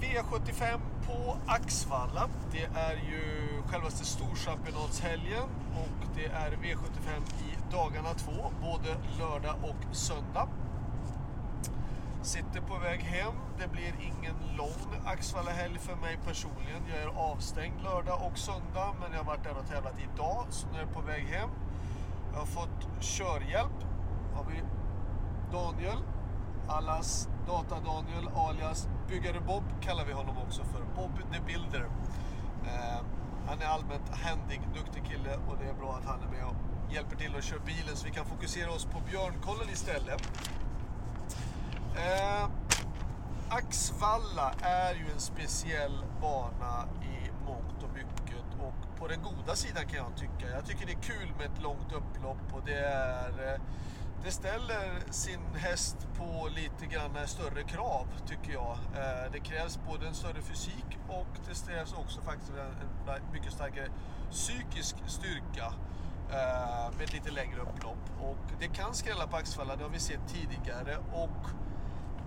V75 på Axvalla. Det är ju självaste Storchampionatshelgen och det är V75 i dagarna två, både lördag och söndag. Sitter på väg hem. Det blir ingen lång Axvalla-helg för mig personligen. Jag är avstängd lördag och söndag, men jag har varit där och tävlat idag, så nu är jag på väg hem. Jag har fått körhjälp. Har vi Daniel, allas Data-Daniel alias Byggare Bob kallar vi honom också för. Bob the Builder. Eh, han är allmänt händig, duktig kille och det är bra att han är med och hjälper till att köra bilen så vi kan fokusera oss på björnkollen istället. Eh, Axvalla är ju en speciell bana i mångt och mycket och på den goda sidan kan jag tycka. Jag tycker det är kul med ett långt upplopp och det är eh, det ställer sin häst på lite grann större krav tycker jag. Eh, det krävs både en större fysik och det krävs också faktiskt en mycket starkare psykisk styrka eh, med ett lite längre upplopp. Och det kan skrälla på axfalla, det har vi sett tidigare. Och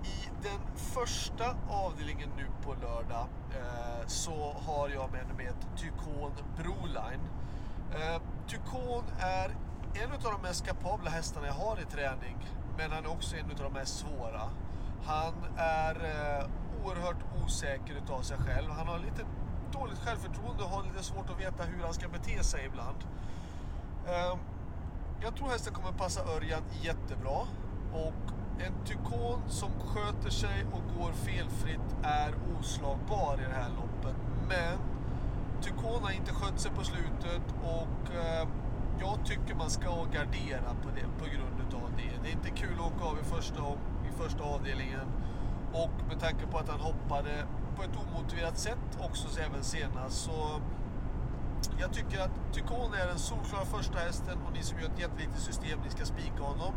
i den första avdelningen nu på lördag eh, så har jag med mig ett Tykon Broline. Tykon är en av de mest kapabla hästarna jag har i träning. Men han är också en av de mest svåra. Han är eh, oerhört osäker utav sig själv. Han har lite dåligt självförtroende och har lite svårt att veta hur han ska bete sig ibland. Eh, jag tror hästen kommer passa Örjan jättebra. Och en tykon som sköter sig och går felfritt är oslagbar i det här loppet. Men Tykon har inte skött sig på slutet och eh, jag tycker man ska gardera på, det, på grund av det. Det är inte kul att åka av i första, i första avdelningen. Och med tanke på att han hoppade på ett omotiverat sätt också även senast så jag tycker att Tykon är den solklara första hästen och ni som gör ett jättelitet system, ni ska spika honom.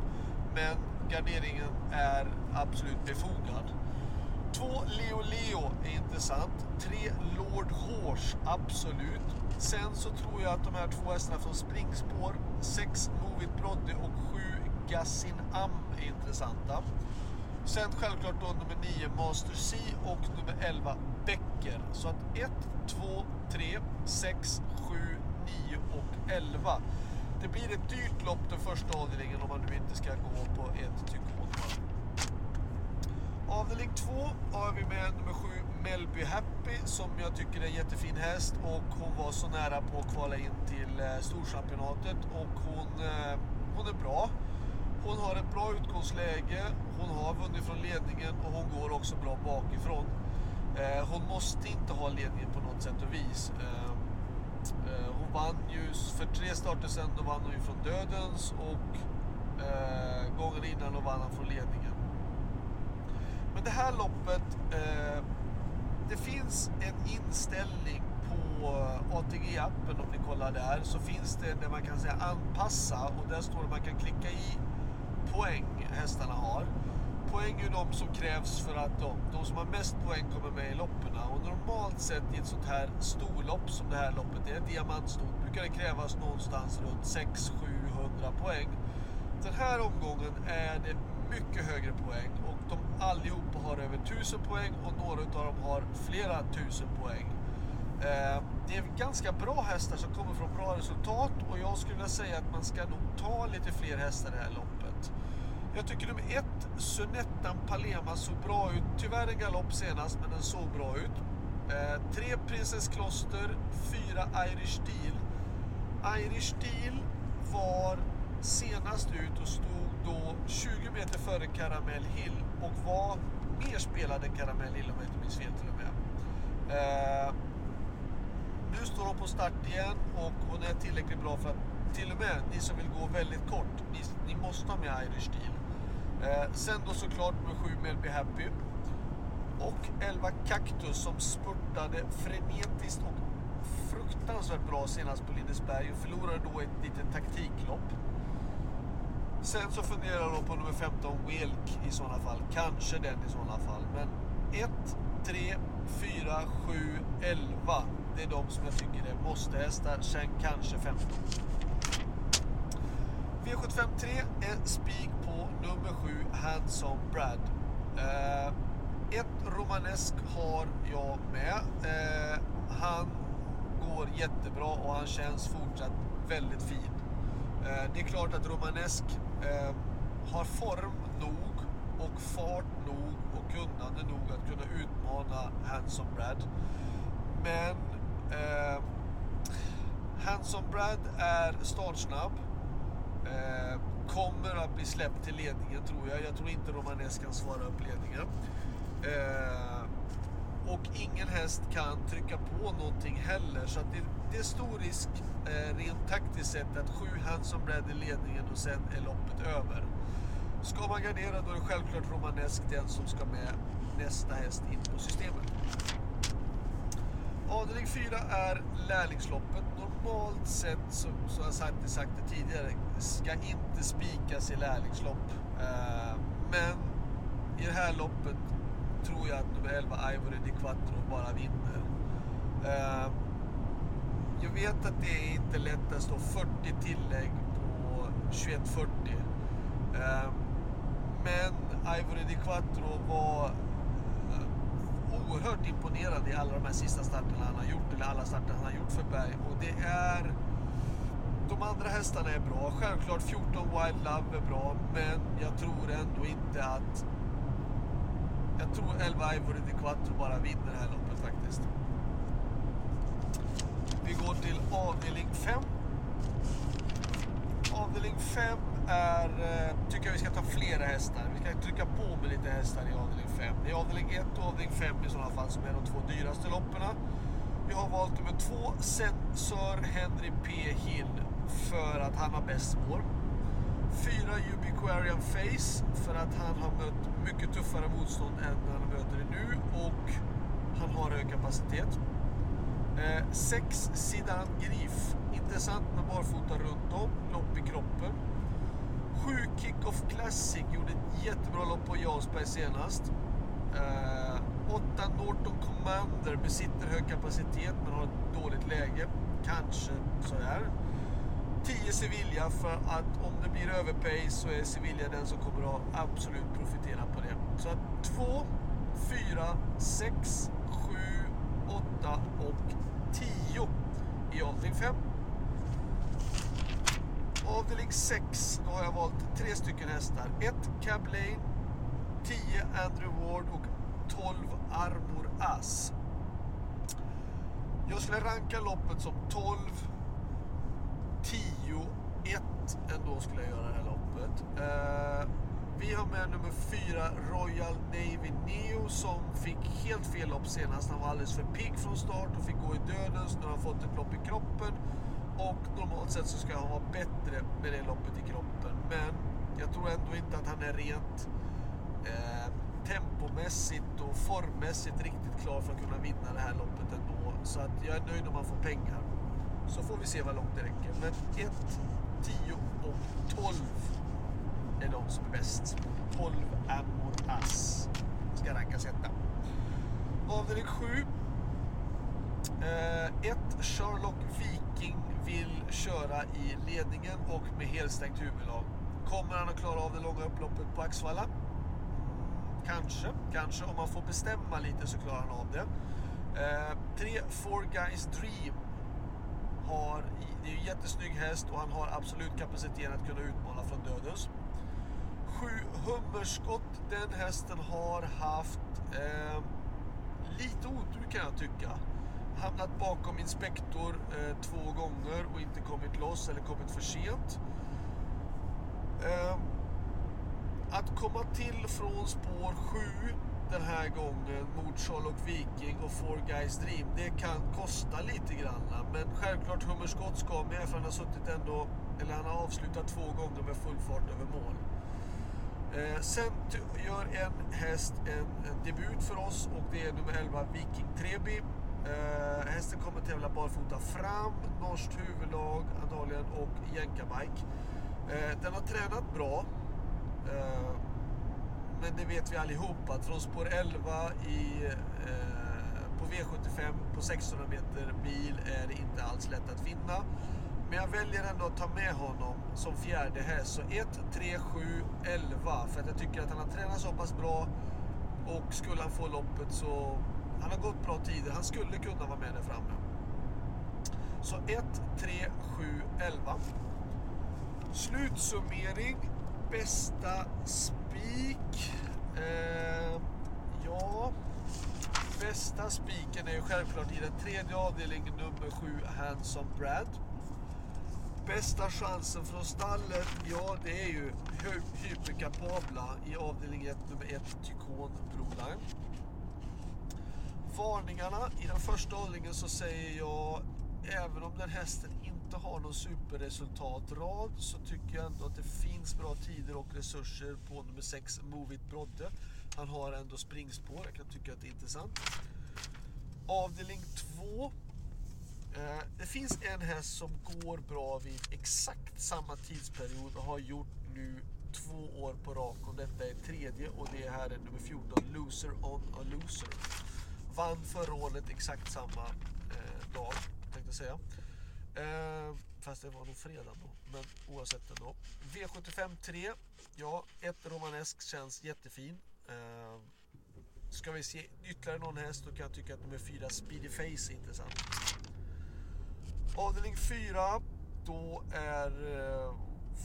Men garderingen är absolut befogad. Två Leo Leo är intressant. Tre Lord Horse, absolut. Sen så tror jag att de här två hästarna från springspår, 6 Movit Brodde och 7 Gassin Am är intressanta. Sen självklart då nummer 9 Master C och nummer 11 Becker. Så att 1, 2, 3, 6, 7, 9 och 11. Det blir ett dyrt lopp den första avdelningen om man nu inte ska gå på ett tykon. Avdelning 2 har vi med nummer 7 Melby Happy som jag tycker är en jättefin häst och hon var så nära på att kvala in till eh, Storchampionatet och hon, eh, hon är bra. Hon har ett bra utgångsläge, hon har vunnit från ledningen och hon går också bra bakifrån. Eh, hon måste inte ha ledningen på något sätt och vis. Eh, eh, hon vann ju för tre starter sedan, då vann hon ju från Dödens och eh, gången innan då vann hon från ledningen. Det här loppet, eh, det finns en inställning på eh, ATG-appen om ni kollar där så finns det där man kan säga anpassa och där står det man kan klicka i poäng hästarna har. Poäng är de som krävs för att de, de som har mest poäng kommer med i loppen. Och normalt sett i ett sånt här storlopp som det här loppet är, diamantstort, brukar det krävas någonstans runt 600-700 poäng. Den här omgången är det mycket högre poäng allihopa har över 1000 poäng och några av dem har flera tusen poäng. Eh, det är ganska bra hästar som kommer från bra resultat och jag skulle vilja säga att man ska nog ta lite fler hästar i det här loppet. Jag tycker nummer ett, Sunettan Palema såg bra ut. Tyvärr en galopp senast, men den såg bra ut. Eh, tre Princess Kloster, fyra Irish Deal. Irish Deal var senast ut och stod då 20 meter före Caramel Hill och var mer spelad än Caramel Hill om jag inte minns fel till och med. Eh, nu står hon på start igen och hon är tillräckligt bra för att till och med ni som vill gå väldigt kort, ni, ni måste ha med Irish deal. Eh, sen då såklart med 7 Melby Happy och 11 Cactus som spurtade frenetiskt och fruktansvärt bra senast på Lindesberg och förlorade då ett litet taktiklopp. Sen så funderar jag på nummer 15, Wilk i sådana fall. Kanske den i sådana fall. Men 1, 3, 4, 7, 11. Det är de som jag tycker är måste-hästar. Sen kanske 15. V753 är spik på nummer 7, Handsome Brad. Eh, ett romanesk har jag med. Eh, han går jättebra och han känns fortsatt väldigt fin. Eh, det är klart att romanesk eh, har form nog och fart nog och kunnande nog att kunna utmana Hanson Brad. Men eh, Hanson Brad är startsnabb. Eh, kommer att bli släppt till ledningen tror jag. Jag tror inte Romanes kan svara upp ledningen. Eh, och ingen häst kan trycka på någonting heller. Så att det, det är stor risk eh, rent taktiskt sett att sju Hanson Brad i ledningen och sen är loppet över. Ska man gardera då är det självklart Romanesk den som ska med nästa häst in på systemet. Avdelning 4 är lärlingsloppet. Normalt sett, som, som jag sagt sagt det tidigare, ska inte spikas i lärlingslopp. Eh, men i det här loppet tror jag att nummer 11 Ivory Di Quattro bara vinner. Eh, jag vet att det är inte lätt att stå 40 tillägg på 21.40. Eh, men Ivory Di Quattro var eh, oerhört imponerad i alla de här sista starterna han har gjort, eller alla starter han har gjort för Berg. Och det är... De andra hästarna är bra. Självklart 14 Wild Love är bra, men jag tror ändå inte att... Jag tror 11 Ivory Di Quattro bara vinner det här loppet faktiskt. Vi går till avdelning 5. Avdelning 5 är, eh, tycker jag vi ska ta flera hästar. Vi ska trycka på med lite hästar i avdelning 5. Det är avdelning 1 och avdelning 5 i sådana fall som är de två dyraste loppen. Vi har valt nummer 2, Sir Henry P. Hill, för att han har bäst spår. 4, Ubiquarian Face, för att han har mött mycket tuffare motstånd än han möter det nu och han har hög kapacitet. 6, eh, Sidan Grif, intressant med barfota runt om, lopp i kroppen. 7 Kickoff Classic gjorde ett jättebra lopp på Jarlsberg senast. 8 eh, Norton Commander besitter hög kapacitet men har ett dåligt läge. Kanske sådär. 10 Sevilla för att om det blir överpace så är Sevilla den som kommer att absolut profitera på det. Så att 2, 4, 6, 7, 8 och 10 i avdelning 5. Avdelning 6, då har jag valt tre stycken hästar. 1 Cab Lane, 10 Andrew Ward och 12 Armor As. Jag skulle ranka loppet som 12, 10, 1 ändå skulle jag göra det här loppet. Eh, vi har med nummer 4 Royal Navy Neo som fick helt fel lopp senast. Han var alldeles för pigg från start och fick gå i döden. Så Nu har han fått ett lopp i kroppen och normalt sett så ska han vara bättre med det loppet i kroppen. Men jag tror ändå inte att han är rent eh, tempomässigt och formmässigt riktigt klar för att kunna vinna det här loppet ändå. Så att jag är nöjd om han får pengar. Så får vi se vad långt det räcker. Men 1, 10 och 12 är de som är bäst. 12 Amor Ass ska rankas etta. Avdelning 7. 1 eh, Sherlock Viking vill köra i ledningen och med helstängt huvudlag. Kommer han att klara av det långa upploppet på Axvalla? Mm, kanske, kanske. Om man får bestämma lite så klarar han av det. Eh, tre Four Guys Dream har, det är en jättesnygg häst och han har absolut kapacitet att kunna utmana från dödens. Sju Hummerskott, den hästen har haft eh, lite otur kan jag tycka hamnat bakom inspektor eh, två gånger och inte kommit loss eller kommit för sent. Eh, att komma till från spår 7 den här gången mot Sherlock Viking och Four Guys Dream, det kan kosta lite grann. Men självklart Hummerskott ska med för han har suttit ändå, eller han har avslutat två gånger med full fart över mål. Eh, sen gör en häst en, en, debut för oss och det är nummer 11 Viking Trebi Eh, hästen kommer tävla barfota fram, norskt huvudlag antagligen och jänkabike. Eh, den har tränat bra. Eh, det, det vet vi allihop att från spår 11 i, eh, på V75 på 600 meter bil är det inte alls lätt att vinna. Men jag väljer ändå att ta med honom som fjärde häst. Så 1, 3, 7, 11. För att jag tycker att han har tränat så pass bra Och skulle han få loppet så... Han har gått bra tider. Han skulle kunna vara med där framme. Så 1, 3, 7, 11. Slutsummering. Bästa spik. Eh, ja... Bästa spiken är ju självklart i den tredje avdelningen nummer 7, Handsome Brad. Bästa chansen från stallet, ja det är ju hyperkapabla i avdelning 1, nummer 1, Tykon Broline. Varningarna, i den första avdelningen så säger jag, även om den hästen inte har någon superresultatrad så tycker jag ändå att det finns bra tider och resurser på nummer 6, Movit Brodde. Han har ändå springspår, jag kan tycka att det är intressant. Avdelning 2 Eh, det finns en häst som går bra vid exakt samma tidsperiod och har gjort nu två år på raken. Detta är tredje och det här är nummer 14, Loser on a Loser. Vann förra året exakt samma eh, dag, tänkte jag säga. Eh, fast det var nog fredag då, men oavsett ändå. V75 3, ja, ett romanesk känns jättefin. Eh, ska vi se ytterligare någon häst då kan jag tycka att nummer 4, Speedy Face, är intressant. Avdelning 4, då är eh,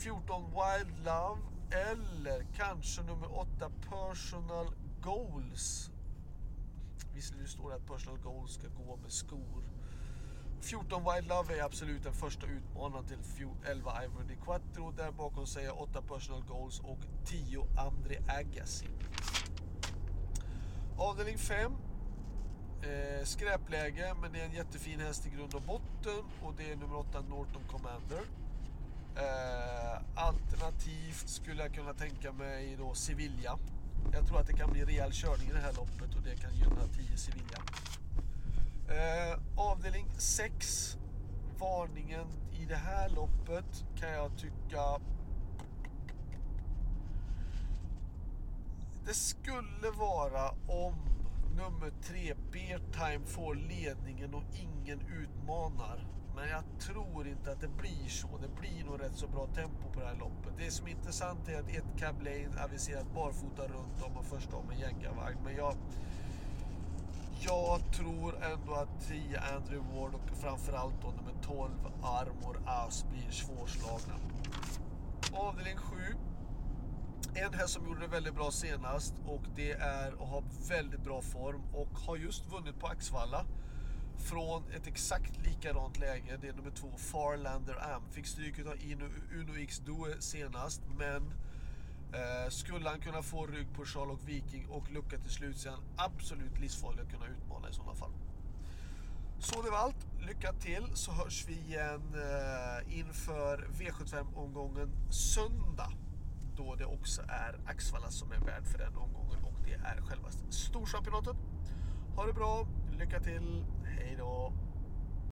14 Wild Love eller kanske nummer 8 Personal Goals. Visserligen står det att Personal Goals ska gå med skor. 14 Wild Love är absolut den första utmanaren till 11 Ivory Quattro. Där bakom säger 8 Personal Goals och 10 André Agassi. Avdelning 5 Eh, skräpläge, men det är en jättefin häst i grund och botten och det är nummer 8 Norton Commander. Eh, alternativt skulle jag kunna tänka mig då Sevilla. Jag tror att det kan bli rejäl körning i det här loppet och det kan gynna 10 Sevilla. Eh, avdelning 6. Varningen i det här loppet kan jag tycka det skulle vara om nummer tre, Beartime, får ledningen och ingen utmanar. Men jag tror inte att det blir så. Det blir nog rätt så bra tempo på det här loppet. Det som är intressant är att ett Cab Lane aviserat barfota runt om och först om en jänkarvagn. Men jag, jag tror ändå att 10 Andrew Ward och framförallt då nummer 12 Armor As blir svårslagna. Avdelning 7 en häst som gjorde det väldigt bra senast och det är att ha väldigt bra form och har just vunnit på Axvalla från ett exakt likadant läge. Det är nummer två, Farlander Am. Fick stryk av Uno X Due senast, men eh, skulle han kunna få rygg på Charlotte Viking och lucka till slut så är han absolut livsfarlig att kunna utmana i sådana fall. Så det var allt. Lycka till så hörs vi igen eh, inför V75-omgången söndag då det också är Axvalla som är värd för den omgången och det är själva storchampionatet. Ha det bra, lycka till, hej då!